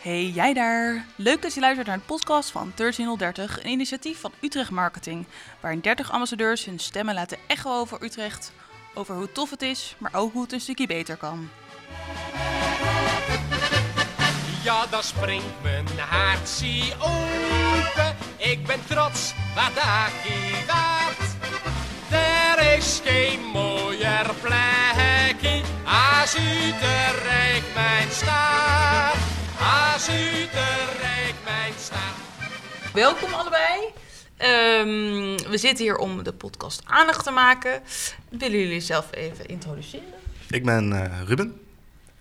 Hey jij daar! Leuk dat je luistert naar de podcast van 1330, een initiatief van Utrecht Marketing, waarin 30 ambassadeurs hun stemmen laten echo over Utrecht, over hoe tof het is, maar ook hoe het een stukje beter kan. Ja, dan springt mijn hart zie open. Ik ben trots wat ik waard. Er is geen mooier plekje als Utrecht mijn stad. Als Utrecht mijn stad. Welkom allebei! Ehm, we zitten hier om de podcast aandacht te maken. Willen jullie zelf even introduceren? Ik ben eh, Ruben,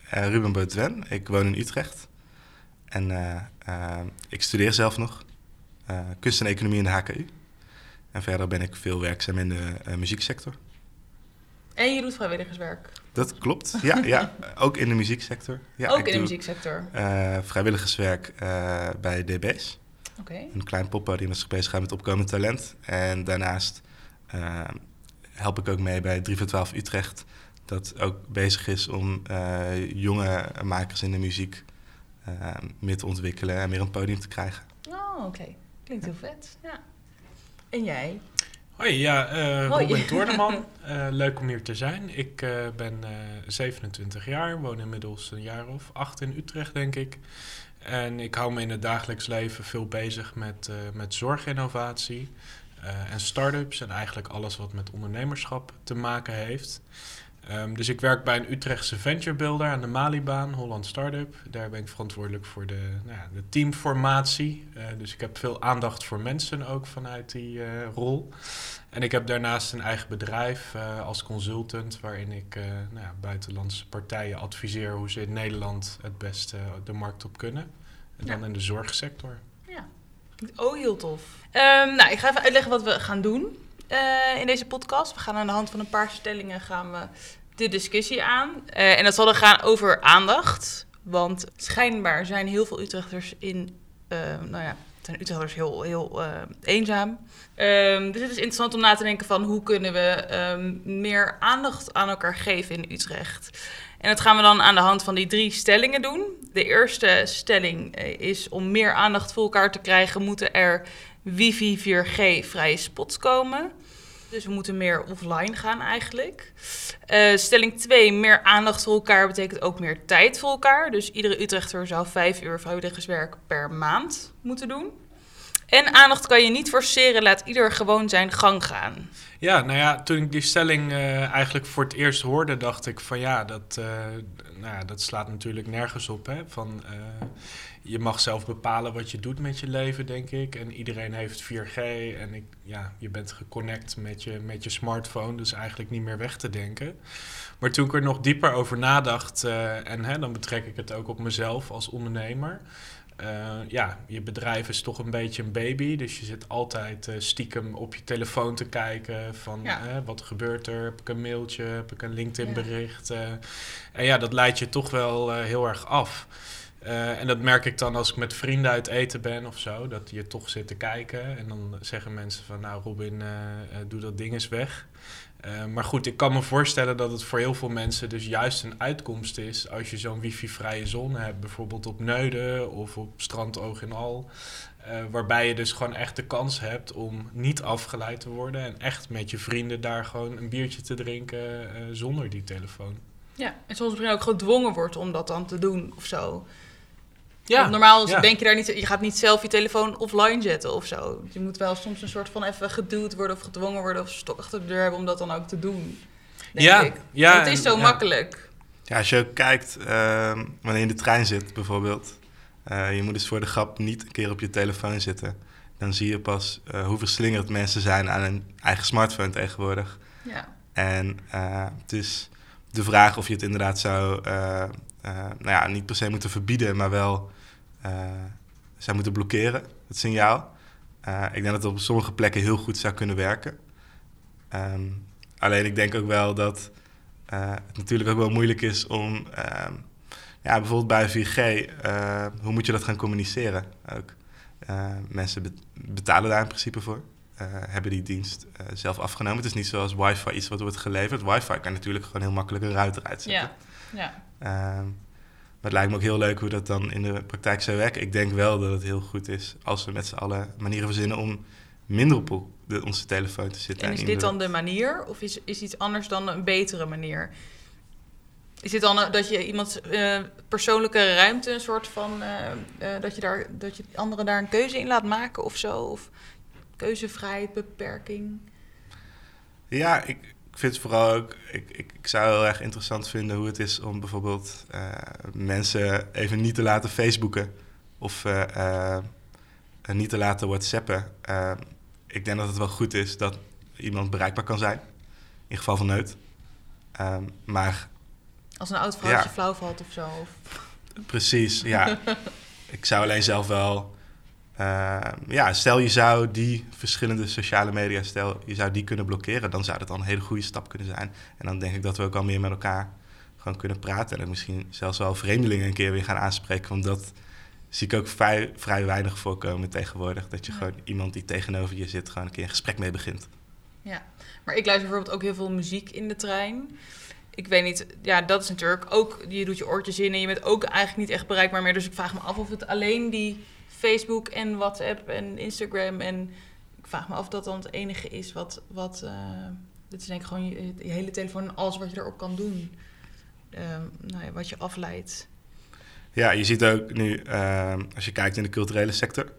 eh, Ruben Boutwen. Ik woon in Utrecht. En eh, ik studeer zelf nog eh, kunst en economie in de HKU. En verder ben ik veel werkzaam in de muzieksector. En je doet vrijwilligerswerk. Dat klopt, ja, ja. Ook in de muzieksector. Ja, ook in de muzieksector. eh, vrijwilligerswerk eh, bij DB's. Oké. Een klein poppodium dat zich bezighouden met opkomend talent. En daarnaast eh, help ik ook mee bij 3 voor 12 Utrecht. Dat ook bezig is om jonge makers in de muziek meer te ontwikkelen en meer een podium te krijgen. Oh, oké. Klinkt heel vet. Ja. En jij? Hoi, ja, eh Hoi. Robin Toorneman. Eh, leuk om hier te zijn. Ik eh, ben eh 27 jaar, woon inmiddels een jaar of acht in Utrecht, denk ik. En ik hou me in het dagelijks leven veel bezig met, met zorginnovatie en start-ups en eigenlijk alles wat met ondernemerschap te maken heeft. Ehm, dus ik werk bij een Utrechtse venture builder aan de Malibaan, Holland Startup. Daar ben ik verantwoordelijk voor de, nou ja, de teamformatie. Eh, dus ik heb veel aandacht voor mensen ook vanuit die eh, rol. En ik heb daarnaast een eigen bedrijf eh, als consultant, waarin ik eh, nou ja, buitenlandse partijen adviseer hoe ze in Nederland het beste de markt op kunnen. En dan Ja. in de zorgsector. Ja. Oh, heel tof. Ehm, nou, ik ga even uitleggen wat we gaan doen eh, in deze podcast. We gaan aan de hand van een paar stellingen gaan we de discussie aan. Eh, en dat zal dan gaan over aandacht. Want schijnbaar zijn heel veel Utrechters in... eh, nou ja, zijn Utrechters heel, heel eenzaam. Ehm, dus het is interessant om na te denken van... hoe kunnen we ehm, meer aandacht aan elkaar geven in Utrecht... En dat gaan we dan aan de hand van die drie stellingen doen. De eerste stelling is om meer aandacht voor elkaar te krijgen, moeten er wifi 4G vrije spots komen. Dus we moeten meer offline gaan eigenlijk. Eh, stelling 2, meer aandacht voor elkaar betekent ook meer tijd voor elkaar. Dus iedere Utrechter zou vijf uur vrijwilligerswerk per maand moeten doen. En aandacht kan je niet forceren, laat ieder gewoon zijn gang gaan. Ja, nou ja, toen ik die stelling eh, eigenlijk voor het eerst hoorde, dacht ik van ja, dat, eh, nou ja, dat slaat natuurlijk nergens op. Hè? Van, je mag zelf bepalen wat je doet met je leven, denk ik. En iedereen heeft 4G en ik, ja, je bent geconnect met je, met je smartphone, dus eigenlijk niet meer weg te denken. Maar toen ik er nog dieper over nadacht, eh, en hè, dan betrek ik het ook op mezelf als ondernemer. Eh, ja, je bedrijf is toch een beetje een baby. Dus je zit altijd eh, stiekem op je telefoon te kijken van Ja. wat gebeurt er? Heb ik een mailtje? Heb ik een LinkedIn bericht? en ja, dat leidt je toch wel heel erg af. Eh, en dat merk ik dan als ik met vrienden uit eten ben of zo. Dat je toch zit te kijken. En dan zeggen mensen van nou Robin, eh, eh, doe dat ding eens weg. Maar goed, ik kan me voorstellen dat het voor heel veel mensen dus juist een uitkomst is als je zo'n wifi-vrije zone hebt, bijvoorbeeld op Neuden of op Strand Oog in Al. waarbij je dus gewoon echt de kans hebt om niet afgeleid te worden en echt met je vrienden daar gewoon een biertje te drinken zonder die telefoon. Ja, en soms misschien ook gedwongen wordt om dat dan te doen of zo. Want normaal ja. denk je daar niet, je gaat niet zelf je telefoon offline zetten of zo. Je moet wel soms een soort van even geduwd worden of gedwongen worden of stok achter de deur hebben om dat dan ook te doen. Denk Ja, ik. ja, Want het is zo ja. makkelijk. Ja, als je ook kijkt, ehm, wanneer je in de trein zit bijvoorbeeld, eh, je moet dus voor de grap niet een keer op je telefoon zitten. Dan zie je pas eh, hoe verslingerd mensen zijn aan een eigen smartphone tegenwoordig. Ja. En eh, het is de vraag of je het inderdaad zou, eh, eh, nou ja, niet per se moeten verbieden, maar wel eh, zou moeten blokkeren, het signaal. Eh, ik denk dat het op sommige plekken heel goed zou kunnen werken. Ehm, alleen ik denk ook wel dat eh, het natuurlijk ook wel moeilijk is om, ehm, ja, bijvoorbeeld bij 4G, eh, hoe moet je dat gaan communiceren ook? Mensen be- betalen daar in principe voor. hebben die dienst zelf afgenomen. Het is niet zoals wifi iets wat wordt geleverd. Wifi kan natuurlijk gewoon heel makkelijk een router uitzetten. Ja. ja. Maar het lijkt me ook heel leuk hoe dat dan in de praktijk zou werken. Ik denk wel dat het heel goed is als we met z'n allen manieren verzinnen om minder op de, onze telefoon te zitten. En is dit dan de manier of is, is iets anders dan een betere manier? Is dit dan eh, dat je iemands eh, persoonlijke ruimte een soort van... eh, dat, je daar, dat je anderen daar een keuze in laat maken of zo? Of keuzevrijheid, beperking? Ja, ik vind het vooral ook. Ik, ik, ik zou heel erg interessant vinden hoe het is om bijvoorbeeld eh, mensen even niet te laten Facebooken of eh, eh, niet te laten WhatsAppen. Ik denk dat het wel goed is dat iemand bereikbaar kan zijn, in geval van nood. Ehm, maar Als een oud vrouwtje Ja. flauw valt of zo? Of... Precies, ja. ik zou alleen zelf wel. Eh, ja, stel je zou die verschillende sociale media, stel je zou die kunnen blokkeren, dan zou dat al een hele goede stap kunnen zijn. En dan denk ik dat we ook al meer met elkaar gewoon kunnen praten. En misschien zelfs wel vreemdelingen een keer weer gaan aanspreken. Want dat zie ik ook vrij, vrij weinig voorkomen tegenwoordig. Dat je Ja. gewoon iemand die tegenover je zit, gewoon een keer een gesprek mee begint. Ja, maar ik luister bijvoorbeeld ook heel veel muziek in de trein. Ik weet niet, ja, dat is natuurlijk ook, je doet je oortjes in en je bent ook eigenlijk niet echt bereikbaar meer. Dus ik vraag me af of het alleen die Facebook en WhatsApp en Instagram en ik vraag me af of dat dan het enige is wat, wat eh, dit is denk ik gewoon je, hele telefoon en alles wat je erop kan doen. Ehm, nou ja, wat je afleidt. Ja, je ziet ook nu, eh, als je kijkt in de culturele sector,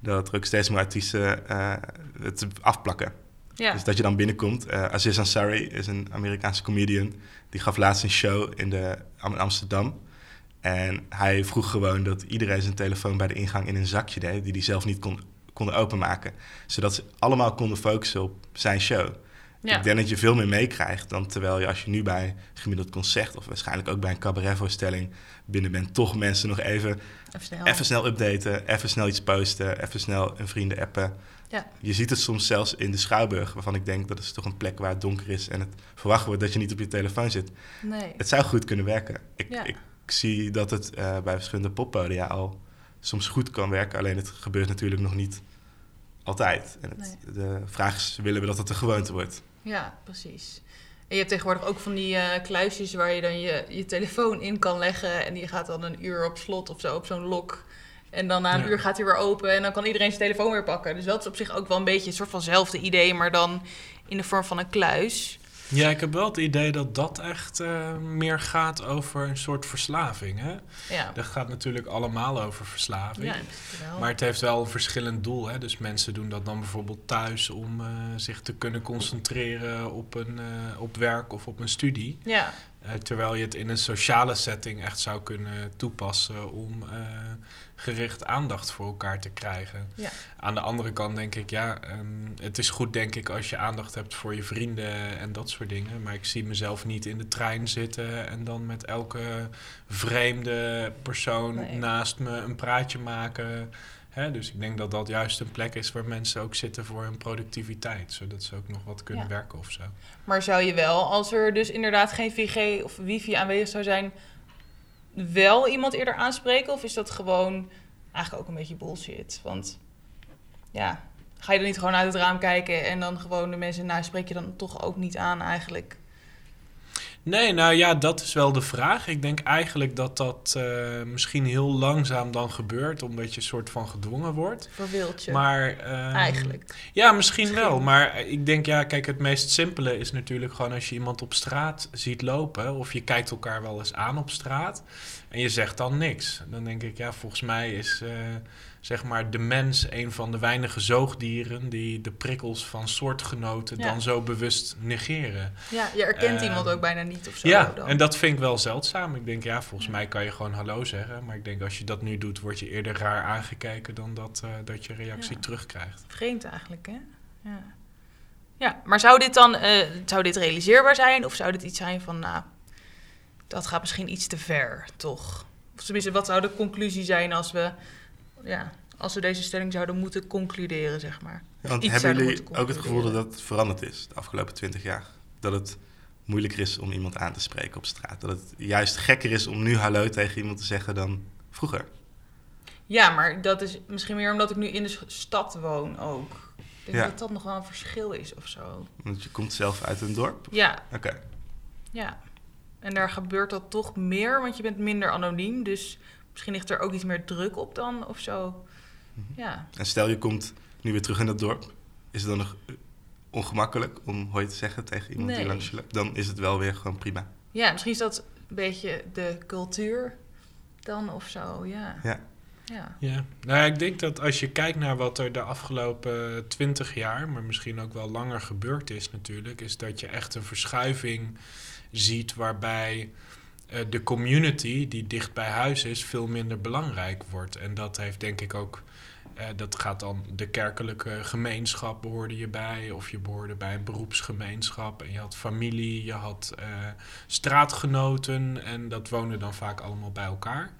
dat er ook steeds meer artiesten eh, het afplakken. Ja, Dus dat je dan binnenkomt. Eh Aziz Ansari is een Amerikaanse comedian. Die gaf laatst een show in, de, in Amsterdam. En hij vroeg gewoon dat iedereen zijn telefoon bij de ingang in een zakje deed... die hij zelf niet kon, konden openmaken. Zodat ze allemaal konden focussen op zijn show. ja. Ik denk dat je veel meer meekrijgt dan terwijl je als je nu bij een gemiddeld concert... of waarschijnlijk ook bij een cabaretvoorstelling binnen bent... toch mensen nog even, even snel. even snel updaten, even snel iets posten... even snel een vrienden appen. Ja. Je ziet het soms zelfs in de Schouwburg, waarvan ik denk dat is toch een plek waar het donker is en het verwacht wordt dat je niet op je telefoon zit. Nee. Het zou goed kunnen werken. Ik, Ja. ik zie dat het eh, bij verschillende poppodia al soms goed kan werken, alleen het gebeurt natuurlijk nog niet altijd. En het, de vraag is, willen we dat het een gewoonte wordt? Ja, precies. En je hebt tegenwoordig ook van die eh, kluisjes waar je dan je, je telefoon in kan leggen. En die gaat dan een uur op slot of zo, op zo'n lok. En dan na een Ja. uur gaat hij weer open en dan kan iedereen zijn telefoon weer pakken. Dus dat is op zich ook wel een beetje een soort vanzelfde idee, maar dan in de vorm van een kluis. Ja, ik heb wel het idee dat dat echt eh, meer gaat over een soort verslaving. Hè? Ja, Dat gaat natuurlijk allemaal over verslaving. ja. Maar het heeft wel een verschillend doel. Hè? Dus mensen doen dat dan bijvoorbeeld thuis om eh, zich te kunnen concentreren op, een, eh, op werk of op een studie. ja, terwijl je het in een sociale setting echt zou kunnen toepassen om gericht aandacht voor elkaar te krijgen. Ja. Aan de andere kant denk ik, ja, ehm, het is goed denk ik als je aandacht hebt voor je vrienden en dat soort dingen. Maar ik zie mezelf niet in de trein zitten en dan met elke vreemde persoon Nee. naast me een praatje maken. Dus ik denk dat dat juist een plek is waar mensen ook zitten voor hun productiviteit. Zodat ze ook nog wat kunnen Ja. werken of zo. Maar zou je wel, als er dus inderdaad geen 4G of wifi aanwezig zou zijn, wel iemand eerder aanspreken? Of is dat gewoon eigenlijk ook een beetje bullshit? Want ja, ga je dan niet gewoon uit het raam kijken en dan gewoon de mensen, nou spreek je dan toch ook niet aan eigenlijk? Nee, nou ja, dat is wel de vraag. Ik denk eigenlijk dat dat eh, misschien heel langzaam dan gebeurt, omdat je soort van gedwongen wordt. Je Maar, ehm, eigenlijk. Ja, misschien, Misschien. wel. Maar ik denk, ja, kijk, het meest simpele is natuurlijk gewoon als je iemand op straat ziet lopen, of je kijkt elkaar wel eens aan op straat en je zegt dan niks. Dan denk ik, ja, volgens mij is eh, zeg maar de mens een van de weinige zoogdieren die de prikkels van soortgenoten Ja. dan zo bewust negeren. Ja, je herkent ehm, iemand ook bijna niet of zo. Ja, dan. en dat vind ik wel zeldzaam. Ik denk, ja, volgens mij kan je gewoon hallo zeggen. Maar ik denk, als je dat nu doet, word je eerder raar aangekeken dan dat, eh, dat je reactie Ja. terugkrijgt. Vreemd eigenlijk, hè? Ja. Ja, maar zou dit dan eh, zou dit realiseerbaar zijn? Of zou dit iets zijn van, nou, dat gaat misschien iets te ver, toch? Of tenminste, wat zou de conclusie zijn als we, ja, als we deze stelling zouden moeten concluderen, zeg maar? Ja, want hebben jullie ook het gevoel dat dat veranderd is de afgelopen twintig jaar? Dat het moeilijker is om iemand aan te spreken op straat? Dat het juist gekker is om nu hallo tegen iemand te zeggen dan vroeger? Ja, maar dat is misschien meer omdat ik nu in de stad woon ook. Ik denk Ja. dat dat nog wel een verschil is of zo. Want je komt zelf uit een dorp? Ja, Oké. ja. En daar gebeurt dat toch meer, want je bent minder anoniem. Dus misschien ligt er ook iets meer druk op dan of zo. Mhm. Ja. En stel je komt nu weer terug in dat dorp, is het dan nog ongemakkelijk om hoi te zeggen tegen iemand die langs je loopt? Dan is het wel weer gewoon prima. ja, misschien is dat een beetje de cultuur dan of zo. Ja. Ja. Ja. Ja, nou ik denk dat als je kijkt naar wat er de afgelopen twintig jaar, maar misschien ook wel langer gebeurd is natuurlijk, is dat je echt een verschuiving ziet waarbij eh, de community die dicht bij huis is veel minder belangrijk wordt. En dat heeft denk ik ook, eh, dat gaat dan de kerkelijke gemeenschap behoorde je bij, of je behoorde bij een beroepsgemeenschap en je had familie, je had eh, straatgenoten en dat woonde dan vaak allemaal bij elkaar.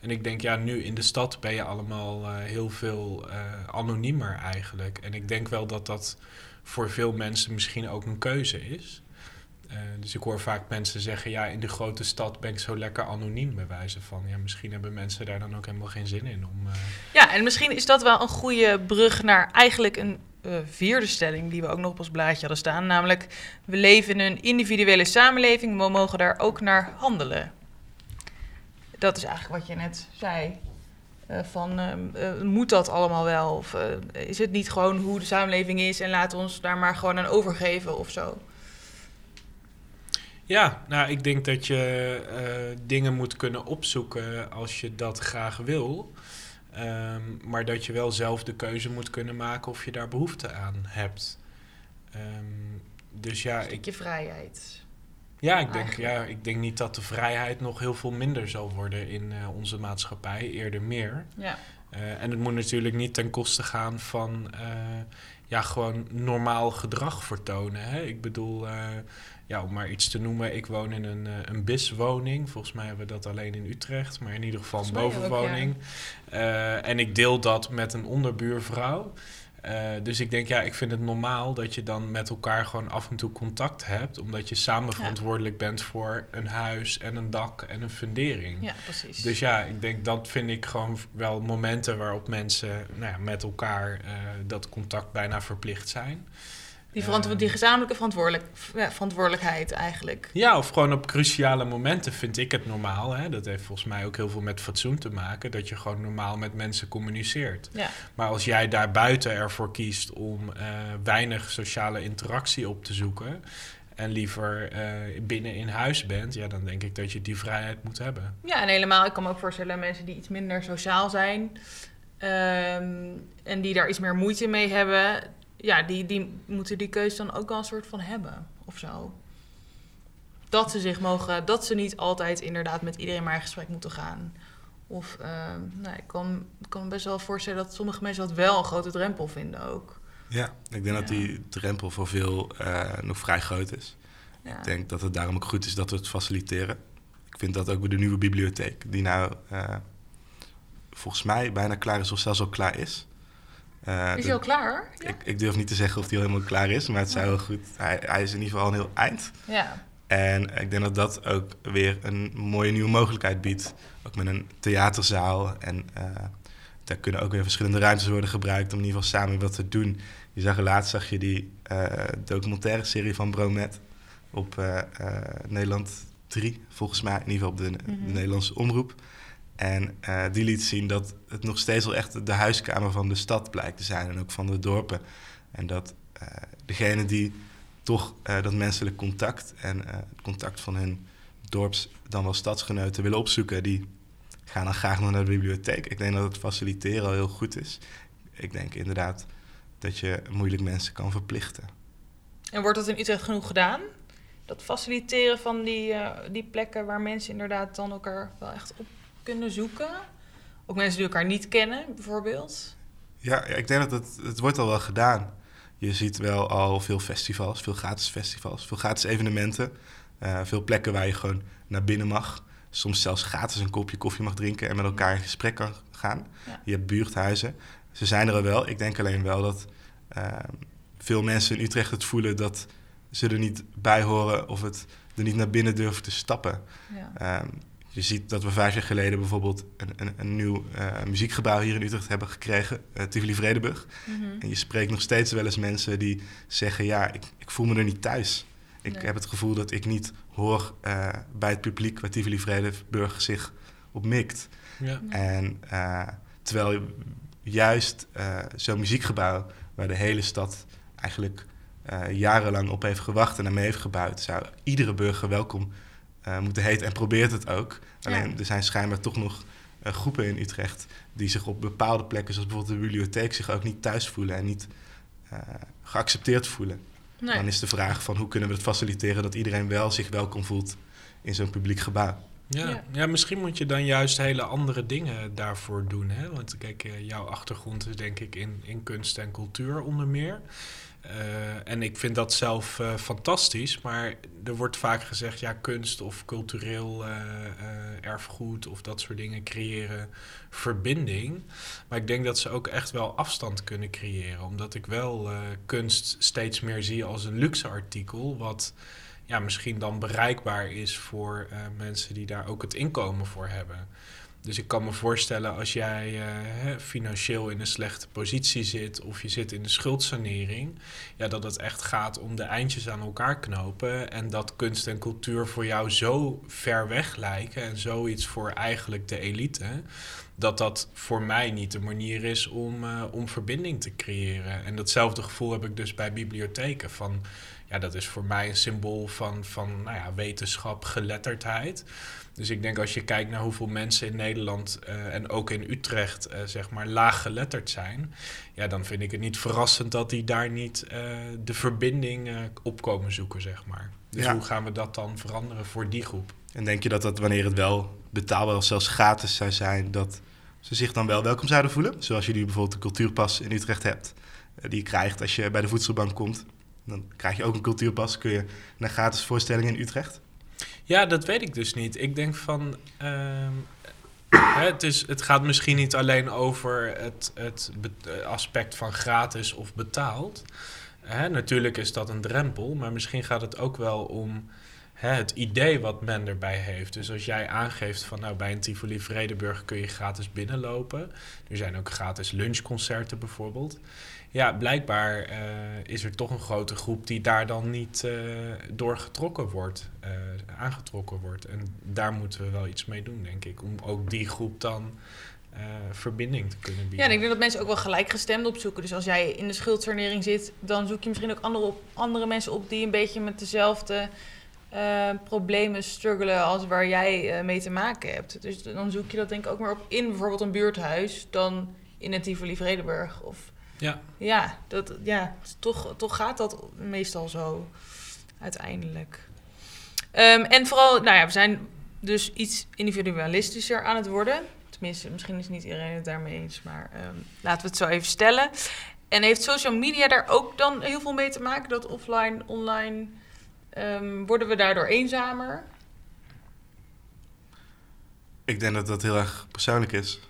En ik denk, ja, nu in de stad ben je allemaal eh, heel veel eh, anoniemer eigenlijk. En ik denk wel dat dat voor veel mensen misschien ook een keuze is. Eh, dus ik hoor vaak mensen zeggen, ja, in de grote stad ben ik zo lekker anoniem, bij wijze van. Ja, misschien hebben mensen daar dan ook helemaal geen zin in om... eh, ja, en misschien is dat wel een goede brug naar eigenlijk een eh, vierde stelling die we ook nog op ons blaadje hadden staan. Namelijk, we leven in een individuele samenleving, we mogen daar ook naar handelen. Dat is eigenlijk wat je net zei. Van, moet dat allemaal wel? Of is het niet gewoon hoe de samenleving is en we ons daar maar gewoon aan overgeven of zo? Ja, nou, ik denk dat je eh, dingen moet kunnen opzoeken als je dat graag wil. Ehm, maar dat je wel zelf de keuze moet kunnen maken of je daar behoefte aan hebt. Ehm, dus ja, Een ik, stukje vrijheid. ja, ik denk, eigenlijk. ja, ik denk niet dat de vrijheid nog heel veel minder zal worden in eh, onze maatschappij, eerder meer. Ja. Eh, en het moet natuurlijk niet ten koste gaan van ja, gewoon normaal gedrag vertonen. Hè? Ik bedoel, ja, om maar iets te noemen, ik woon in een, eh, een BIS-woning. Volgens mij hebben we dat alleen in Utrecht, maar in ieder geval een ook, bovenwoning. Eh, en ik deel dat met een onderbuurvrouw. Eh, dus ik denk, ja, ik vind het normaal dat je dan met elkaar gewoon af en toe contact hebt. Omdat je samen Ja. verantwoordelijk bent voor een huis en een dak en een fundering. ja, precies. Dus ja, ik denk dat vind ik gewoon wel momenten waarop mensen nou ja, met elkaar dat contact bijna verplicht zijn. Die, verantwo- die gezamenlijke verantwoordelijk, verantwoordelijkheid eigenlijk. Ja, of gewoon op cruciale momenten vind ik het normaal. Hè? Dat heeft volgens mij ook heel veel met fatsoen te maken. Dat je gewoon normaal met mensen communiceert. Ja. Maar als jij daar buiten ervoor kiest om eh, weinig sociale interactie op te zoeken. En liever eh, binnen in huis bent, ja, dan denk ik dat je die vrijheid moet hebben. Ja, en helemaal, ik kan me ook voorstellen mensen die iets minder sociaal zijn ehm, en die daar iets meer moeite mee hebben, ja, die, die moeten die keuze dan ook wel een soort van hebben of zo. Dat ze zich mogen, dat ze niet altijd inderdaad met iedereen maar in gesprek moeten gaan. Of, ehm, nou, ik kan, kan me best wel voorstellen dat sommige mensen dat wel een grote drempel vinden ook. Ja, ik denk dat die drempel voor veel eh, nog vrij groot is. Ja. Ik denk dat het daarom ook goed is dat we het faciliteren. Ik vind dat ook bij de nieuwe bibliotheek, die nou eh, volgens mij bijna klaar is of zelfs al klaar is. Eh, Is de- hij al klaar? Ja. ik, ik durf niet te zeggen of die al helemaal klaar is, maar het zou wel goed. Hij, hij is in ieder geval een heel eind. ja. En ik denk dat dat ook weer een mooie nieuwe mogelijkheid biedt. Ook met een theaterzaal. En eh, daar kunnen ook weer verschillende ruimtes worden gebruikt om in ieder geval samen wat te doen. Je zag laatst zag je die eh, documentaire serie van Bromet op Nederland 3, volgens mij. In ieder geval op de, de Mhm. Nederlandse omroep. En eh, die liet zien dat het nog steeds wel echt de huiskamer van de stad blijkt te zijn. En ook van de dorpen. En dat eh degene die toch eh, dat menselijk contact en het contact van hun dorps, dan wel stadsgenoten willen opzoeken, die gaan dan graag naar de bibliotheek. Ik denk dat het faciliteren al heel goed is. Ik denk inderdaad dat je moeilijk mensen kan verplichten. En wordt dat in Utrecht genoeg gedaan? Dat faciliteren van die, die plekken waar mensen inderdaad dan elkaar wel echt op kunnen zoeken? Ook mensen die elkaar niet kennen, bijvoorbeeld. Ja, ik denk dat het, het wordt al wel gedaan. Je ziet wel al veel festivals, veel gratis festivals, veel gratis evenementen. eh, veel plekken waar je gewoon naar binnen mag. Soms zelfs gratis een kopje koffie mag drinken en met elkaar in gesprek kan gaan. Ja. Je hebt buurthuizen. Ze zijn er al wel. Ik denk alleen wel dat eh, veel mensen in Utrecht het voelen dat ze er niet bij horen of het er niet naar binnen durven te stappen. Ja. Ehm, je ziet dat we vijf jaar geleden bijvoorbeeld een, een, een nieuw eh, muziekgebouw hier in Utrecht hebben gekregen, uh, Tivoli Vredenburg. Mhm. En je spreekt nog steeds wel eens mensen die zeggen: Ja, ik, ik voel me er niet thuis. Ik Nee. heb het gevoel dat ik niet hoor eh, bij het publiek waar Tivoli Vredenburg zich op mikt. Ja. En eh, terwijl juist eh, zo'n muziekgebouw, waar de hele stad eigenlijk eh, jarenlang op heeft gewacht en ermee heeft gebouwd, zou iedere burger welkom moeten heten en probeert het ook. Alleen er zijn schijnbaar toch nog eh, groepen in Utrecht die zich op bepaalde plekken, zoals bijvoorbeeld de bibliotheek, zich ook niet thuis voelen en niet eh, geaccepteerd voelen. Nee. Dan is de vraag van hoe kunnen we het faciliteren dat iedereen wel zich welkom voelt in zo'n publiek gebouw. Ja. Ja. Ja. misschien moet je dan juist hele andere dingen daarvoor doen. Hè? Want kijk, eh, jouw achtergrond is denk ik in, in kunst en cultuur onder meer. Eh, en ik vind dat zelf eh, fantastisch, maar er wordt vaak gezegd, ja, kunst of cultureel eh, erfgoed of dat soort dingen creëren verbinding. Maar ik denk dat ze ook echt wel afstand kunnen creëren, omdat ik wel kunst steeds meer zie als een luxe artikel, wat ja, misschien dan bereikbaar is voor mensen die daar ook het inkomen voor hebben. Dus ik kan me voorstellen als jij eh, financieel in een slechte positie zit of je zit in de schuldsanering, ja, dat het echt gaat om de eindjes aan elkaar knopen en dat kunst en cultuur voor jou zo ver weg lijken en zoiets voor eigenlijk de elite, dat dat voor mij niet de manier is om, eh, om verbinding te creëren. En datzelfde gevoel heb ik dus bij bibliotheken van ja, dat is voor mij een symbool van, van nou ja, wetenschap, geletterdheid. Dus ik denk als je kijkt naar hoeveel mensen in Nederland eh, en ook in Utrecht, eh, zeg maar, laag geletterd zijn, ja, dan vind ik het niet verrassend dat die daar niet eh, de verbinding op komen zoeken, zeg maar. Dus Ja. hoe gaan we dat dan veranderen voor die groep? En denk je dat dat wanneer het wel betaalbaar of zelfs gratis zou zijn, dat ze zich dan wel welkom zouden voelen? Zoals je nu bijvoorbeeld de cultuurpas in Utrecht hebt, die je krijgt als je bij de voedselbank komt. Dan krijg je ook een cultuurpas, kun je naar gratis voorstellingen in Utrecht. Ja, dat weet ik dus niet. Ik denk van. ehm, het, is, het gaat misschien niet alleen over het, het aspect van gratis of betaald. Natuurlijk is dat een drempel, maar misschien gaat het ook wel om het idee wat men erbij heeft. Dus als jij aangeeft van nou bij een Tivoli Vredenburg kun je gratis binnenlopen. Er zijn ook gratis lunchconcerten bijvoorbeeld. Ja, blijkbaar eh, is er toch een grote groep die daar dan niet eh, door getrokken wordt, eh, aangetrokken wordt. En daar moeten we wel iets mee doen, denk ik. Om ook die groep dan verbinding te kunnen Ja, bieden. en ik denk dat mensen ook wel gelijkgestemd opzoeken. Dus als jij in de schuldsanering zit, dan zoek je misschien ook andere, op, andere mensen op die een beetje met dezelfde problemen struggelen als waar jij mee te maken hebt. Dus dan zoek je dat denk ik ook meer op in bijvoorbeeld een buurthuis dan in een Tivoli Vredenburg. Of Ja, ja, dat, ja toch, toch gaat dat meestal zo uiteindelijk. Ehm, en vooral, nou ja, we zijn dus iets individualistischer aan het worden. Tenminste, misschien is niet iedereen het daarmee eens, maar ehm, laten we het zo even stellen. En heeft social media daar ook dan heel veel mee te maken? Dat offline, online, ehm, worden we daardoor eenzamer? Ik denk dat dat heel erg persoonlijk is.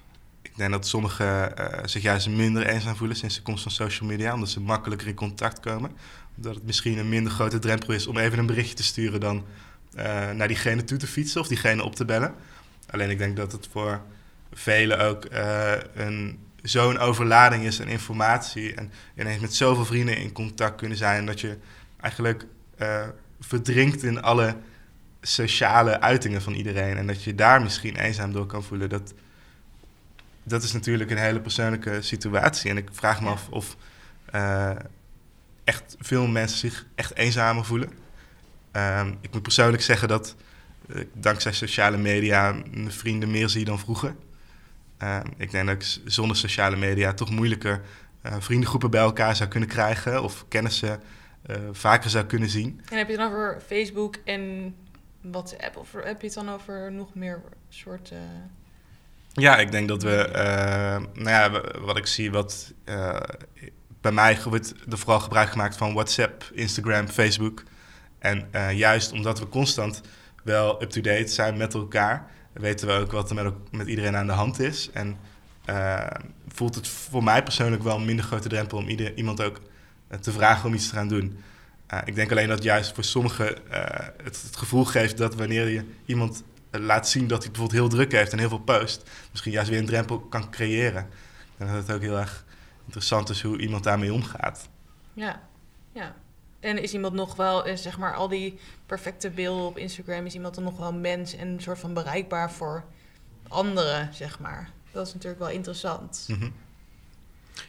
Denk dat sommigen eh, zich juist minder eenzaam voelen sinds de komst van social media, omdat ze makkelijker in contact komen. Omdat het misschien een minder grote drempel is om even een berichtje te sturen dan eh, naar diegene toe te fietsen of diegene op te bellen. Alleen ik denk dat het voor velen ook eh, zo'n overlading is aan informatie en ineens met zoveel vrienden in contact kunnen zijn dat je eigenlijk verdrinkt in alle sociale uitingen van iedereen. En dat je daar misschien eenzaam door kan voelen. Dat, dat is natuurlijk een hele persoonlijke situatie. En ik vraag me af of eh, echt veel mensen zich echt eenzamer voelen. Ehm, ik moet persoonlijk zeggen dat ik dankzij sociale media mijn vrienden meer zie dan vroeger. Ehm, ik denk dat ik zonder sociale media toch moeilijker eh, vriendengroepen bij elkaar zou kunnen krijgen. Of kennissen eh, vaker zou kunnen zien. En heb je het dan over Facebook en WhatsApp? Of heb je het dan over nog meer soorten... Ja, ik denk dat we, eh, nou ja, wat ik zie, wat eh, bij mij wordt er vooral gebruik gemaakt van WhatsApp, Instagram, Facebook. En eh, juist omdat we constant wel up-to-date zijn met elkaar, weten we ook wat er met, met iedereen aan de hand is. En voelt het voor mij persoonlijk wel een minder grote drempel om iemand ook te vragen om iets te gaan doen. Ik denk alleen dat juist voor sommigen het, gevoel geeft dat wanneer je iemand laat zien dat hij bijvoorbeeld heel druk heeft en heel veel post, misschien juist weer een drempel kan creëren. En dat het ook heel erg interessant is hoe iemand daarmee omgaat. Ja, ja. En is iemand nog wel, eh, zeg maar, al die perfecte beelden op Instagram, is iemand dan nog wel mens en een soort van bereikbaar voor anderen, zeg maar. Dat is natuurlijk wel interessant. Mhm.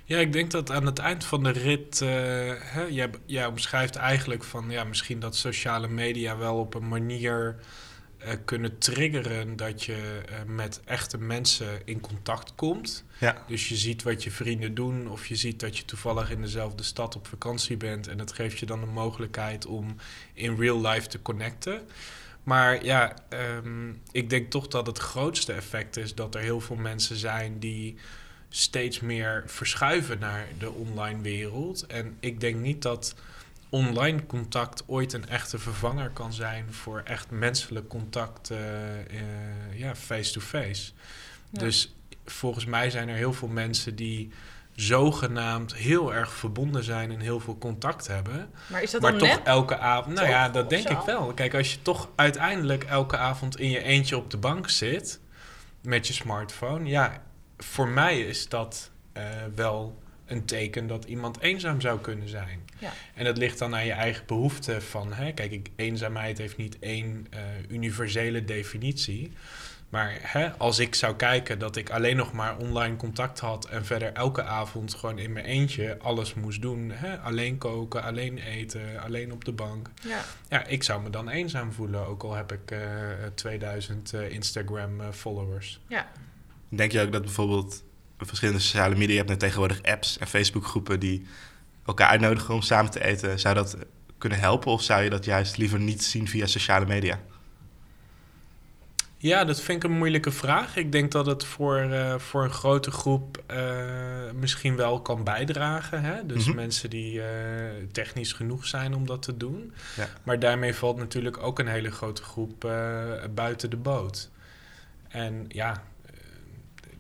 Ja, ik denk dat aan het eind van de rit, eh, hè, jij, jij omschrijft eigenlijk van ja, misschien dat sociale media wel op een manier eh, kunnen triggeren dat je eh, met echte mensen in contact komt. Ja. Dus je ziet wat je vrienden doen, of je ziet dat je toevallig in dezelfde stad op vakantie bent. En dat geeft je dan de mogelijkheid om in real life te connecten. Maar ja, ehm, ik denk toch dat het grootste effect is dat er heel veel mensen zijn die steeds meer verschuiven naar de online wereld. En ik denk niet dat online contact ooit een echte vervanger kan zijn voor echt menselijk contact, eh, eh, ja, face-to-face. Ja. Dus volgens mij zijn er heel veel mensen die zogenaamd heel erg verbonden zijn en heel veel contact hebben. Maar is dat Maar dan toch net? elke avond. Nou Toch? ja, dat denk zo? ik wel. Kijk, als je toch uiteindelijk elke avond in je eentje op de bank zit met je smartphone, ja, voor mij is dat eh, wel een teken dat iemand eenzaam zou kunnen zijn. Ja. En dat ligt dan aan je eigen behoefte van, hè, kijk, ik, eenzaamheid heeft niet één eh, universele definitie. Maar hè, als ik zou kijken dat ik alleen nog maar online contact had en verder elke avond gewoon in mijn eentje alles moest doen, hè, alleen koken, alleen eten, alleen op de bank. Ja. Ja, ik zou me dan eenzaam voelen, ook al heb ik eh 2000 eh, Instagram eh, followers. ja. Denk je ook dat bijvoorbeeld verschillende sociale media, je hebt net tegenwoordig apps en Facebookgroepen die elkaar uitnodigen om samen te eten, zou dat kunnen helpen of zou je dat juist liever niet zien via sociale media? Ja, dat vind ik een moeilijke vraag. Ik denk dat het voor, eh, voor een grote groep eh, misschien wel kan bijdragen. Hè? Dus Mhm. mensen die eh, technisch genoeg zijn om dat te doen. Ja. Maar daarmee valt natuurlijk ook een hele grote groep buiten de boot. En ja,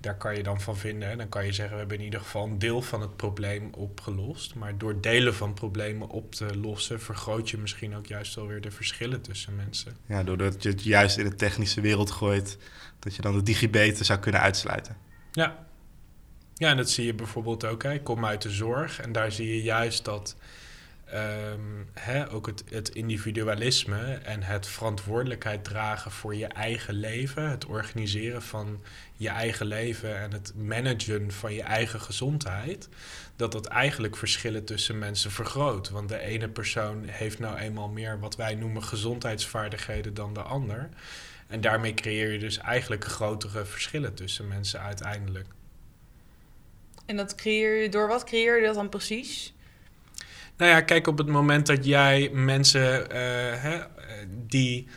daar kan je dan van vinden. hè. Dan kan je zeggen, we hebben in ieder geval een deel van het probleem opgelost. Maar door delen van problemen op te lossen, vergroot je misschien ook juist alweer de verschillen tussen mensen. Ja, doordat je het juist in de technische wereld gooit, dat je dan de digibeten zou kunnen uitsluiten. Ja. Ja, en dat zie je bijvoorbeeld ook. Hè. Ik kom uit de zorg en daar zie je juist dat ehm, hè, ook het, het individualisme en het verantwoordelijkheid dragen voor je eigen leven, het organiseren van je eigen leven en het managen van je eigen gezondheid, dat dat eigenlijk verschillen tussen mensen vergroot. Want de ene persoon heeft nou eenmaal meer wat wij noemen gezondheidsvaardigheden dan de ander. En daarmee creëer je dus eigenlijk grotere verschillen tussen mensen uiteindelijk. En dat creëer je, door wat creëer je dat dan precies? Nou ja, kijk, op het moment dat jij mensen eh, hè, die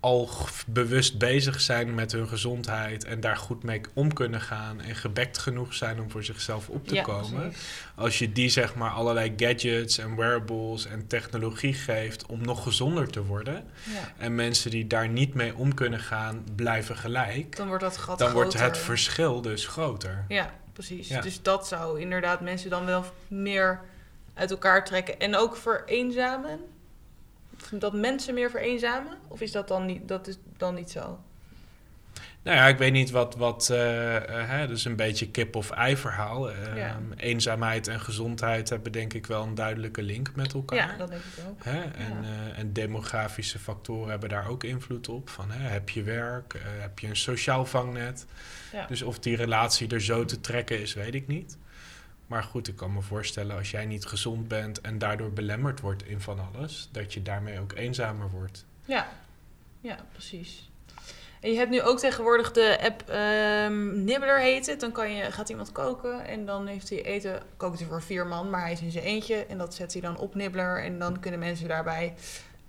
al bewust bezig zijn met hun gezondheid en daar goed mee om kunnen gaan en gebekt genoeg zijn om voor zichzelf op te Ja, komen. precies. Als je die zeg maar allerlei gadgets en wearables en technologie geeft om nog gezonder te worden Ja. en mensen die daar niet mee om kunnen gaan blijven gelijk, Dan wordt dat gat dan wordt het verschil dus groter. Ja, precies. Ja. Dus dat zou inderdaad mensen dan wel meer uit elkaar trekken. En ook vereenzamen? Dat mensen meer vereenzamen? Of is dat dan niet, dat is dan niet zo? Nou ja, ik weet niet wat, wat hè, dat is een beetje kip of ei verhaal. Ja. Eenzaamheid en gezondheid hebben denk ik wel een duidelijke link met elkaar. Ja, dat denk ik ook. Hè? En, eh, en demografische factoren hebben daar ook invloed op. Van, hè, heb je werk? Heb je een sociaal vangnet? Ja. Dus of die relatie er zo te trekken is, weet ik niet. Maar goed, ik kan me voorstellen als jij niet gezond bent en daardoor belemmerd wordt in van alles, dat je daarmee ook eenzamer wordt. Ja, ja precies. En je hebt nu ook tegenwoordig de app ehm Nibbler heet het. Dan kan je, gaat iemand koken en dan heeft hij eten, kookt hij voor vier man, maar hij is in zijn eentje. En dat zet hij dan op Nibbler en dan kunnen mensen daarbij,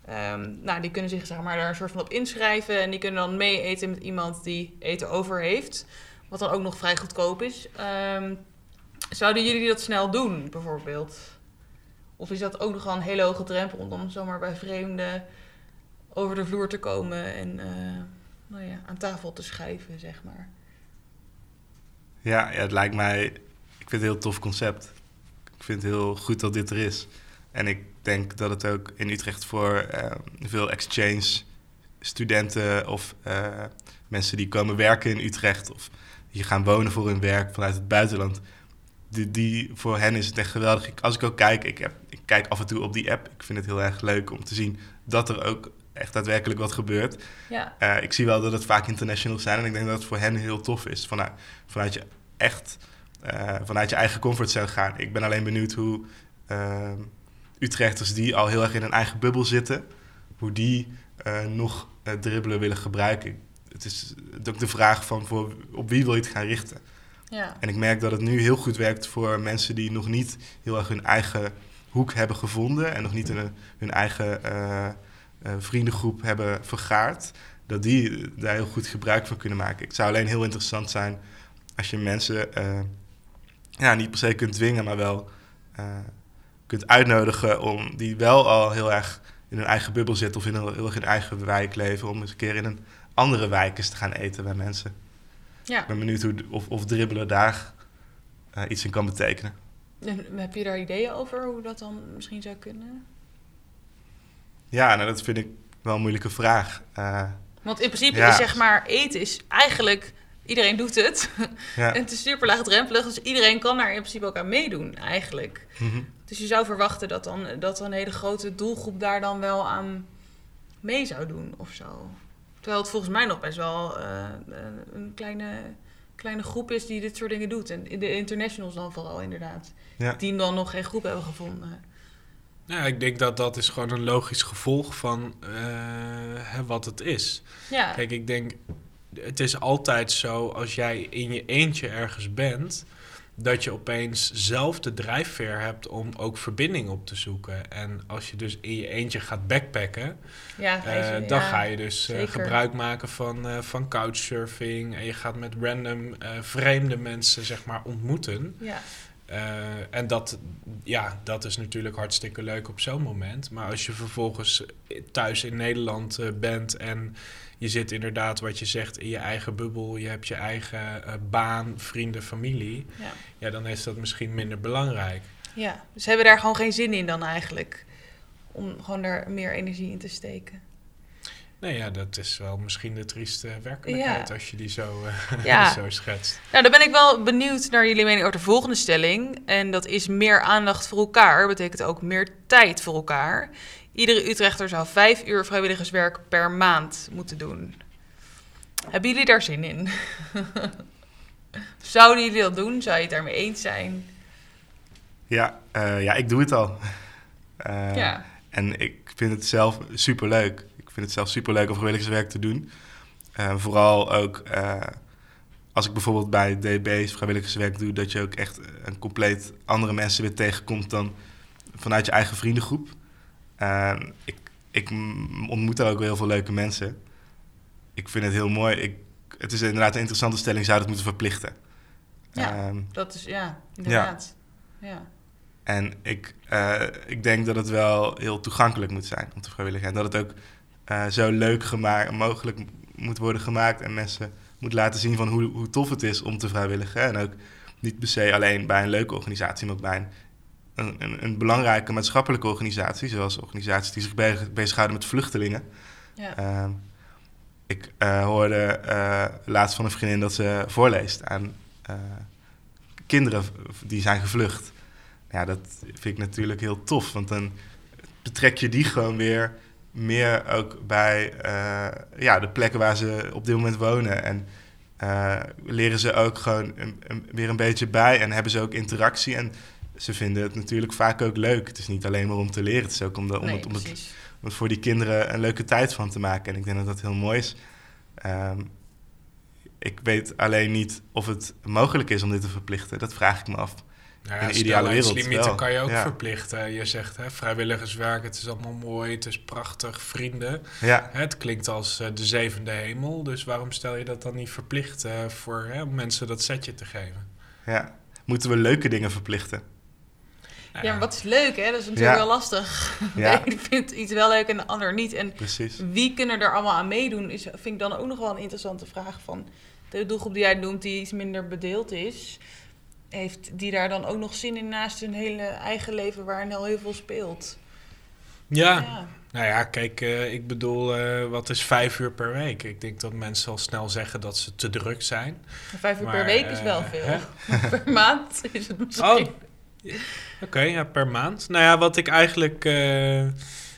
ehm, nou die kunnen zich zeg maar daar een soort van op inschrijven. En die kunnen dan mee eten met iemand die eten over heeft. Wat dan ook nog vrij goedkoop is. Ehm, zouden jullie dat snel doen bijvoorbeeld? Of is dat ook nog wel een hele hoge drempel om zomaar bij vreemden over de vloer te komen en eh, nou ja, aan tafel te schuiven, zeg maar. Ja, ja, het lijkt mij... Ik vind het een heel tof concept. Ik vind het heel goed dat dit er is. En ik denk dat het ook in Utrecht voor eh, veel exchange studenten of eh, mensen die komen werken in Utrecht of die gaan wonen voor hun werk vanuit het buitenland, die, die, voor hen is het echt geweldig. Ik, als ik ook kijk, ik, heb, ik kijk af en toe op die app. Ik vind het heel erg leuk om te zien dat er ook echt daadwerkelijk wat gebeurt. Ja, Eh, ik zie wel dat het vaak internationals zijn en ik denk dat het voor hen heel tof is. Vanuit, vanuit je echt, eh, vanuit je eigen comfortzone gaan. Ik ben alleen benieuwd hoe eh, Utrechters die al heel erg in hun eigen bubbel zitten, hoe die nog dribbelen willen gebruiken. Het is ook de vraag van voor, op wie wil je het gaan richten. Ja. En ik merk dat het nu heel goed werkt voor mensen die nog niet heel erg hun eigen hoek hebben gevonden en nog niet hun, eigen eh, eh, vriendengroep hebben vergaard. Dat die daar heel goed gebruik van kunnen maken. Het zou alleen heel interessant zijn als je mensen eh, ja, niet per se kunt dwingen, maar wel kunt uitnodigen om die wel al heel erg in hun eigen bubbel zitten of in een, heel erg in hun eigen wijk leven, om eens een keer in een andere wijk eens te gaan eten bij mensen. Ja. Ik ben benieuwd hoe, of, of dribbelen daar eh, iets in kan betekenen. En heb je daar ideeën over hoe dat dan misschien zou kunnen? Ja, nou, dat vind ik wel een moeilijke vraag. Eh, Want in principe Ja. is zeg maar eten is eigenlijk iedereen doet het. ja. en het is super laagdrempelig, dus iedereen kan daar in principe ook aan meedoen eigenlijk. Mhm. Dus je zou verwachten dat dan dat een hele grote doelgroep daar dan wel aan mee zou doen of zo. Terwijl het volgens mij nog best wel eh, een kleine, kleine groep is die dit soort dingen doet. En de internationals dan vooral inderdaad. Ja. Die dan nog geen groep hebben gevonden. Ja, ik denk dat dat is gewoon een logisch gevolg van eh, hè, wat het is. Ja, Kijk, ik denk, het is altijd zo als jij in je eentje ergens bent, dat je opeens zelf de drijfveer hebt om ook verbinding op te zoeken. En als je dus in je eentje gaat backpacken, ja, eh, dan ja, ga je dus eh, gebruik maken van, eh, van couchsurfing. En je gaat met random vreemde mensen zeg maar ontmoeten. Ja, en dat, ja, dat is natuurlijk hartstikke leuk op zo'n moment. Maar als je vervolgens thuis in Nederland bent en je zit inderdaad, wat je zegt, in je eigen bubbel, je hebt je eigen eh, baan, vrienden, familie, ja. ja, dan is dat misschien minder belangrijk. ja, dus hebben we daar gewoon geen zin in dan eigenlijk. Om gewoon daar meer energie in te steken. Nee, ja, dat is wel misschien de trieste werkelijkheid Ja. als je die zo, eh, Ja. zo schetst. Nou, dan ben ik wel benieuwd naar jullie mening over de volgende stelling. En dat is meer aandacht voor elkaar. Betekent ook meer tijd voor elkaar. Iedere Utrechter zou vijf uur vrijwilligerswerk per maand moeten doen. Hebben jullie daar zin in? Zouden jullie dat doen? Zou je het daarmee eens zijn? Ja, eh, ja, ik doe het al. Eh, ja. En ik vind het zelf superleuk. Ik vind het zelf superleuk om vrijwilligerswerk te doen. Eh, vooral ook als ik bijvoorbeeld bij DB's vrijwilligerswerk doe, dat je ook echt een compleet andere mensen weer tegenkomt dan vanuit je eigen vriendengroep. Eh, ik, ik ontmoet daar ook heel veel leuke mensen. Ik vind het heel mooi. Ik, het is inderdaad een interessante stelling, zou het moeten verplichten. Ja. Ehm, Dat is, ja, inderdaad. Ja. En ik, eh, ik denk dat het wel heel toegankelijk moet zijn om te vrijwilligen. En dat het ook eh, zo leuk gemaakt, mogelijk moet worden gemaakt. En mensen moet laten zien van hoe, hoe tof het is om te vrijwilligen. En ook niet per se alleen bij een leuke organisatie, maar ook bij een, een, een, een belangrijke maatschappelijke organisatie. Zoals organisaties die zich be- bezighouden met vluchtelingen. Ja. Ehm, ik eh, hoorde eh, laatst van een vriendin dat ze voorleest aan eh, kinderen die zijn gevlucht. Ja, dat vind ik natuurlijk heel tof, want dan betrek je die gewoon weer meer ook bij ja, de plekken waar ze op dit moment wonen. En leren ze ook gewoon een, een- weer een beetje bij en hebben ze ook interactie. En ze vinden het natuurlijk vaak ook leuk. Het is niet alleen maar om te leren, het is ook om, de, om, Nee, het, om het om er voor die kinderen een leuke tijd van te maken. En ik denk dat dat heel mooi is. Ehm, ik weet alleen niet of het mogelijk is om dit te verplichten. Dat vraag ik me af. Nou In ja, de ideale wereld wel. kan je ook Ja. verplichten. Je zegt hè, vrijwilligerswerk, het is allemaal mooi, het is prachtig, vrienden. Ja, Het klinkt als eh, de zevende hemel, dus waarom stel je dat dan niet verplicht eh, voor hè, om mensen dat setje te geven? ja. Moeten we leuke dingen verplichten? Nou Ja, maar wat is leuk, hè? Dat is natuurlijk Ja. wel lastig. Ja. De een vindt iets wel leuk en de ander niet. En Precies. wie kunnen er allemaal aan meedoen, is, vind ik dan ook nog wel een interessante vraag. Van de doelgroep die jij noemt, die iets minder bedeeld is, heeft die daar dan ook nog zin in naast hun hele eigen leven waarin al heel veel speelt? Ja, Ja. nou ja, kijk, eh, ik bedoel, eh, wat is vijf uur per week? Ik denk dat mensen al snel zeggen dat ze te druk zijn. Vijf uur per week is wel eh, veel. per maand is het misschien. Oh, oké, ja, per maand. Nou ja, wat ik eigenlijk eh,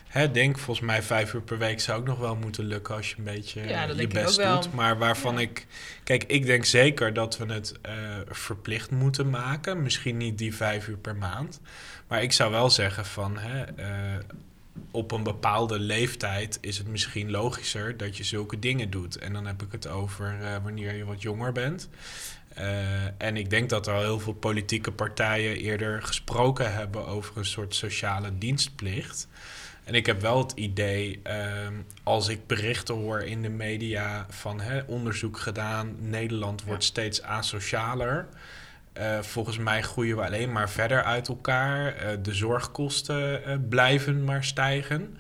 hè, denk, volgens mij vijf uur per week zou ook nog wel moeten lukken als je een beetje Ja, eh, je best doet. Maar waarvan Ja. ik, kijk, ik denk zeker dat we het eh, verplicht moeten maken. Misschien niet die vijf uur per maand. Maar ik zou wel zeggen van, hè, op een bepaalde leeftijd is het misschien logischer dat je zulke dingen doet. En dan heb ik het over wanneer je wat jonger bent. Eh, en ik denk dat er al heel veel politieke partijen eerder gesproken hebben over een soort sociale dienstplicht. En ik heb wel het idee, ehm, als ik berichten hoor in de media van hè, onderzoek gedaan, Nederland wordt steeds asocialer. Eh, volgens mij groeien we alleen maar verder uit elkaar. Eh, de zorgkosten blijven maar stijgen.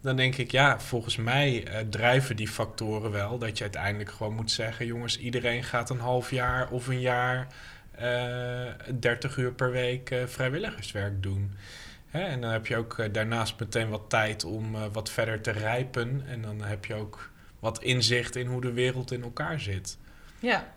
Dan denk ik, ja, volgens mij eh, drijven die factoren wel dat je uiteindelijk gewoon moet zeggen: jongens, iedereen gaat een half jaar of een jaar eh 30 uur per week eh, vrijwilligerswerk doen. Hè? En dan heb je ook eh, daarnaast meteen wat tijd om eh, wat verder te rijpen. En dan heb je ook wat inzicht in hoe de wereld in elkaar zit. Ja.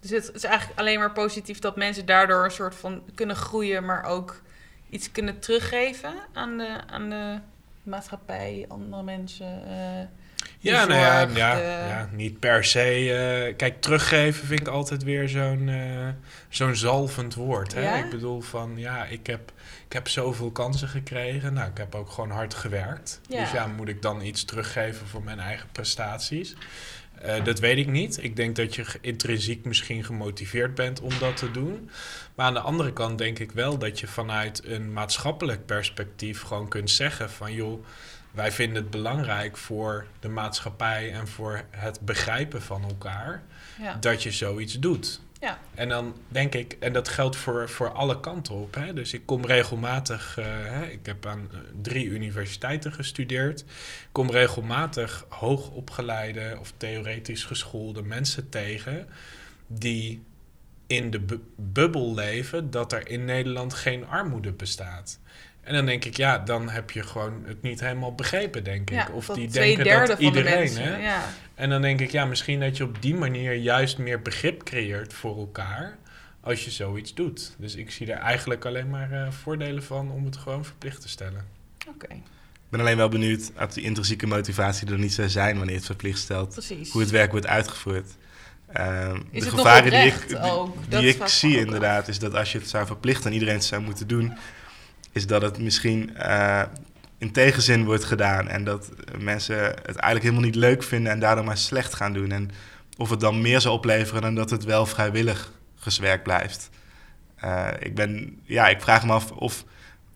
Dus het is eigenlijk alleen maar positief dat mensen daardoor een soort van kunnen groeien, maar ook iets kunnen teruggeven aan de, aan de maatschappij, andere mensen. eh, Ja, nou ja, ja, de- ja, niet per se. eh, kijk, teruggeven vind ik altijd weer zo'n eh, zo'n zalvend woord. Hè? Ja? Ik bedoel van, ja, ik heb, ik heb zoveel kansen gekregen. Nou, ik heb ook gewoon hard gewerkt. Ja. Dus ja, moet ik dan iets teruggeven voor mijn eigen prestaties? Eh, dat weet ik niet. Ik denk dat je intrinsiek misschien gemotiveerd bent om dat te doen. Maar aan de andere kant denk ik wel dat je vanuit een maatschappelijk perspectief gewoon kunt zeggen van joh, wij vinden het belangrijk voor de maatschappij en voor het begrijpen van elkaar ja. dat je zoiets doet. Ja. En dan denk ik, en dat geldt voor, voor alle kanten op. Hè? Dus ik kom regelmatig, eh, hè, ik heb aan eh, drie universiteiten gestudeerd. Ik kom regelmatig hoogopgeleide of theoretisch geschoolde mensen tegen die in de bu- bubbel leven dat er in Nederland geen armoede bestaat. En dan denk ik, ja, dan heb je gewoon het niet helemaal begrepen, denk ik. Ja, of die twee denken derde dat van de iedereen, mensen. hè? Ja. En dan denk ik, ja, misschien dat je op die manier juist meer begrip creëert voor elkaar als je zoiets doet. Dus ik zie er eigenlijk alleen maar eh, voordelen van om het gewoon verplicht te stellen. Oké, Ik ben alleen wel benieuwd of die intrinsieke motivatie er niet zou zijn wanneer je het verplicht stelt. precies. Hoe het werk wordt uitgevoerd. Ehm, Is de het nog gevaren die ik, die, ook? die Dat ik zie inderdaad, is dat als je het zou verplichten en iedereen het zou moeten doen, is dat het misschien eh, in tegenzin wordt gedaan en dat mensen het eigenlijk helemaal niet leuk vinden en daardoor maar slecht gaan doen. En of het dan meer zou opleveren dan dat het wel vrijwilligerswerk blijft. Eh, ik, ben, ja, ik vraag me af of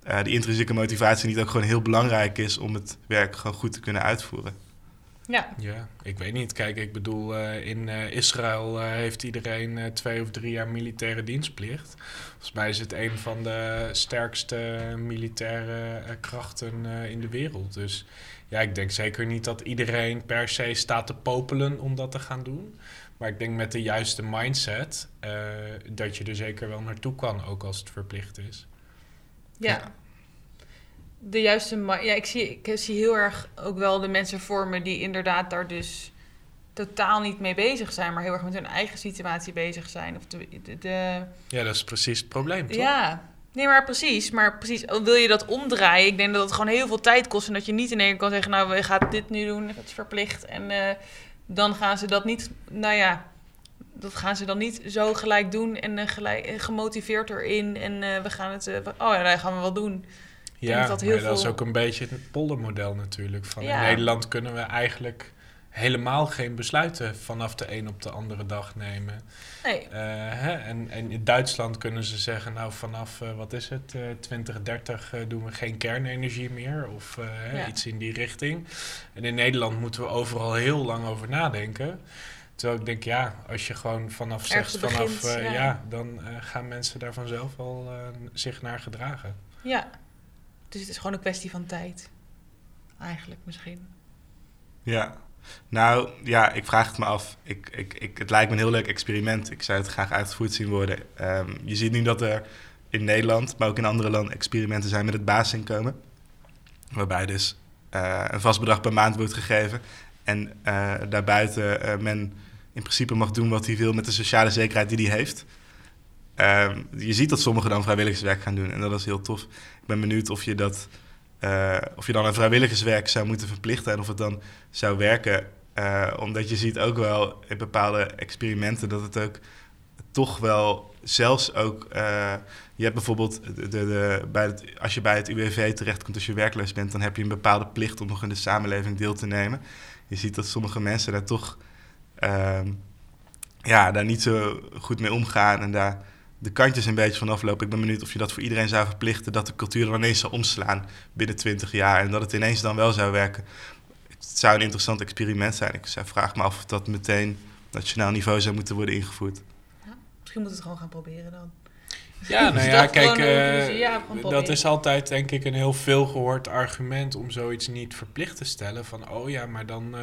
eh, die intrinsieke motivatie niet ook gewoon heel belangrijk is om het werk gewoon goed te kunnen uitvoeren. Ja, Ja, ik weet niet. Kijk, ik bedoel, eh, in eh, Israël eh, heeft iedereen twee of drie jaar militaire dienstplicht. Volgens mij is het een van de sterkste militaire krachten in de wereld. Dus ja, ik denk zeker niet dat iedereen per se staat te popelen om dat te gaan doen. Maar ik denk met de juiste mindset dat je er zeker wel naartoe kan, ook als het verplicht is. ja. De juiste... Ja, ik zie, ik zie heel erg ook wel de mensen voor me die inderdaad daar dus totaal niet mee bezig zijn, maar heel erg met hun eigen situatie bezig zijn. Of de, de, de- Ja, dat is precies het probleem, toch? Ja, nee, maar precies. Maar precies, wil je dat omdraaien? Ik denk dat het gewoon heel veel tijd kost en dat je niet in één keer kan zeggen, nou, we gaan dit nu doen, dat is verplicht. En eh, dan gaan ze dat niet, nou ja, dat gaan ze dan niet zo gelijk doen en eh, gelijk, eh, gemotiveerd erin. En we gaan het, oh ja, dat gaan we wel doen. Ja, dat heel maar dat is ook een beetje het poldermodel natuurlijk. Van Ja. In Nederland kunnen we eigenlijk helemaal geen besluiten vanaf de een op de andere dag nemen. Nee, Eh, hè? En, en in Duitsland kunnen ze zeggen, nou vanaf, eh, wat is het, eh 2030 eh, doen we geen kernenergie meer. Of Ja. iets in die richting. En in Nederland moeten we overal heel lang over nadenken. Terwijl ik denk, ja, als je gewoon vanaf zegt, vanaf, begint, ja. ja. dan gaan mensen daar vanzelf al zich naar gedragen. ja. Dus het is gewoon een kwestie van tijd. Eigenlijk misschien. Ja, nou ja, ik vraag het me af. Ik, ik, ik, het lijkt me een heel leuk experiment. Ik zou het graag uitgevoerd zien worden. Ehm, je ziet nu dat er in Nederland, maar ook in andere landen, experimenten zijn met het basisinkomen. Waarbij dus eh, een vast bedrag per maand wordt gegeven. En eh, daarbuiten eh, men in principe mag doen wat hij wil met de sociale zekerheid die hij heeft. Ehm, je ziet dat sommigen dan vrijwilligerswerk gaan doen en dat is heel tof. Ik ben benieuwd of je, dat, eh, of je dan een vrijwilligerswerk zou moeten verplichten en of het dan zou werken. Eh, omdat je ziet ook wel in bepaalde experimenten dat het ook toch wel zelfs ook... eh, je hebt bijvoorbeeld, de, de, bij het, als je bij het UWV terechtkomt als je werkloos bent... dan heb je een bepaalde plicht om nog in de samenleving deel te nemen. Je ziet dat sommige mensen daar toch ehm, ja, daar niet zo goed mee omgaan... en daar de kantjes een beetje van aflopen. Ik ben benieuwd of je dat voor iedereen zou verplichten... dat de cultuur dan ineens zou omslaan binnen 20 jaar... en dat het ineens dan wel zou werken. Het zou een interessant experiment zijn. Ik zou- vraag me af of dat meteen nationaal niveau zou moeten worden ingevoerd. Misschien moeten we het gewoon gaan proberen dan. Ja, nou ja, dat kijk, eh, ja, dat is altijd denk ik een heel veel gehoord argument om zoiets niet verplicht te stellen. Van, oh ja, maar dan, eh,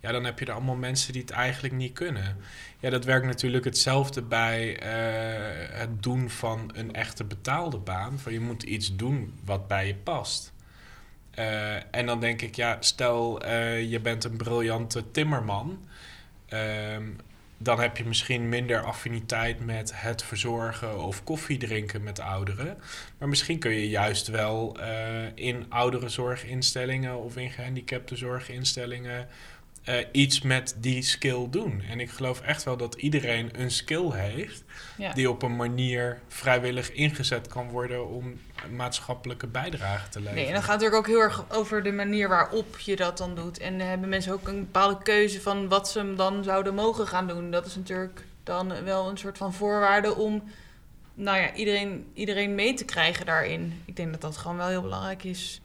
ja, dan heb je er allemaal mensen die het eigenlijk niet kunnen. Ja, dat werkt natuurlijk hetzelfde bij eh, het doen van een echte betaalde baan. Van je moet iets doen wat bij je past. Eh, en dan denk ik, ja, stel eh, je bent een briljante timmerman. Ehm, dan heb je misschien minder affiniteit met het verzorgen of koffie drinken met ouderen. Maar misschien kun je juist wel in ouderenzorginstellingen of in gehandicaptenzorginstellingen eh, iets met die skill doen. En ik geloof echt wel dat iedereen een skill heeft Ja. die op een manier vrijwillig ingezet kan worden om maatschappelijke bijdrage te leveren. Nee, en dan gaat het natuurlijk ook heel erg over de manier waarop je dat dan doet. En hebben mensen ook een bepaalde keuze van wat ze dan zouden mogen gaan doen. Dat is natuurlijk dan wel een soort van voorwaarde om nou ja, iedereen, iedereen mee te krijgen daarin. Ik denk dat dat gewoon wel heel belangrijk is.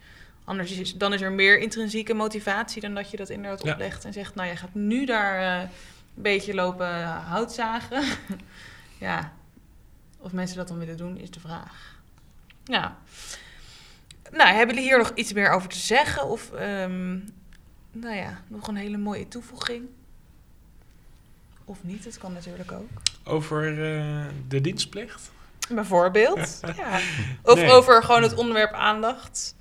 Anders is, dan is er meer intrinsieke motivatie dan dat je dat inderdaad Ja. oplegt en zegt, nou jij gaat nu daar eh, een beetje lopen hout zagen. ja, of mensen dat dan willen doen is de vraag. Ja. Nou, hebben jullie hier nog iets meer over te zeggen? Of, ehm, nou ja, nog een hele mooie toevoeging? Of niet, dat kan natuurlijk ook. Over eh, de dienstplicht? Bijvoorbeeld. ja. Of Nee. over gewoon het onderwerp aandacht.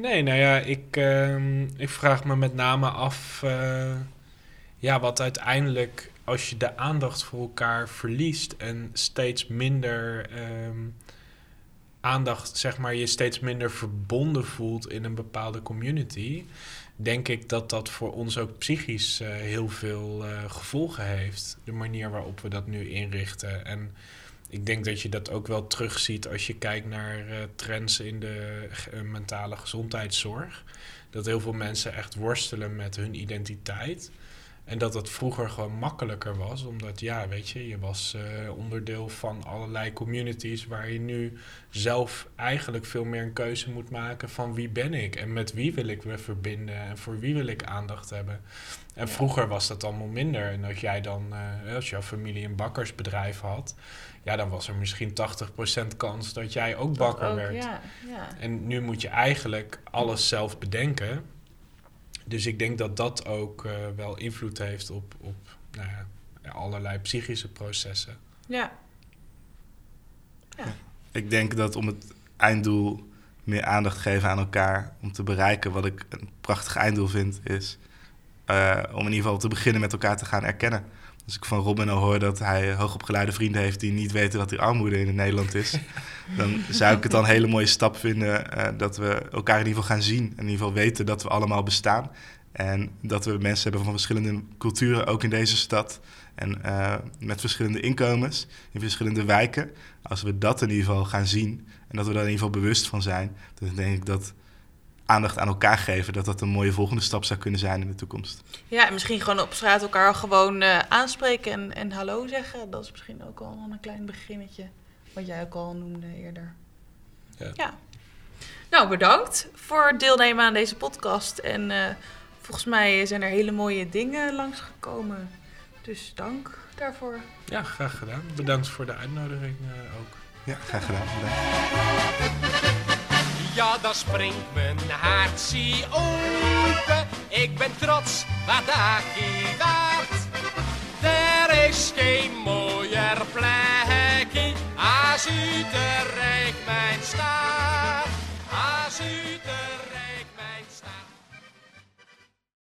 Nee, nou ja, ik, ehm, ik vraag me met name af eh, ja, wat uiteindelijk als je de aandacht voor elkaar verliest en steeds minder ehm, aandacht, zeg maar, je steeds minder verbonden voelt in een bepaalde community, denk ik dat dat voor ons ook psychisch eh, heel veel eh, gevolgen heeft. De manier waarop we dat nu inrichten. En ik denk dat je dat ook wel terugziet als je kijkt naar eh, trends in de eh, mentale gezondheidszorg. Dat heel veel mensen echt worstelen met hun identiteit. En dat het vroeger gewoon makkelijker was, omdat ja, weet je, je was eh, onderdeel van allerlei communities waar je nu zelf eigenlijk veel meer een keuze moet maken van wie ben ik en met wie wil ik me verbinden en voor wie wil ik aandacht hebben. En Ja. vroeger was dat allemaal minder. En als jij dan, als jouw familie een bakkersbedrijf had, ja, dan was er misschien 80% kans dat jij ook bakker ook, werd. Ja, ja. En nu moet je eigenlijk alles zelf bedenken. Dus ik denk dat dat ook eh, wel invloed heeft op, op nou ja, allerlei psychische processen. ja. Ik denk dat om het einddoel meer aandacht te geven aan elkaar, om te bereiken wat ik een prachtig einddoel vind, is eh, om in ieder geval te beginnen met elkaar te gaan erkennen. Als ik van Robin al hoor dat hij hoogopgeleide vrienden heeft die niet weten dat er armoede in Nederland is, dan zou ik het dan een hele mooie stap vinden eh, dat we elkaar in ieder geval gaan zien. In ieder geval weten dat we allemaal bestaan. En dat we mensen hebben van verschillende culturen, ook in deze stad. En eh, met verschillende inkomens, in verschillende wijken. Als we dat in ieder geval gaan zien en dat we daar in ieder geval bewust van zijn, dan denk ik dat aandacht aan elkaar geven, dat dat een mooie volgende stap zou kunnen zijn in de toekomst. Ja, en misschien gewoon op straat elkaar gewoon eh, aanspreken en, en hallo zeggen. Dat is misschien ook al een klein beginnetje. Wat jij ook al noemde eerder. Ja. Nou, bedankt voor het deelnemen aan deze podcast. En eh, volgens mij zijn er hele mooie dingen langsgekomen. Dus dank daarvoor. Ja, graag gedaan. Bedankt voor de uitnodiging eh, ook. Ja, graag gedaan. Bedankt ja dan springt mijn hartje open. Ik ben trots wat Aki waard. Er is geen mooier plekje als Utrecht mijn staat. Als Utrecht.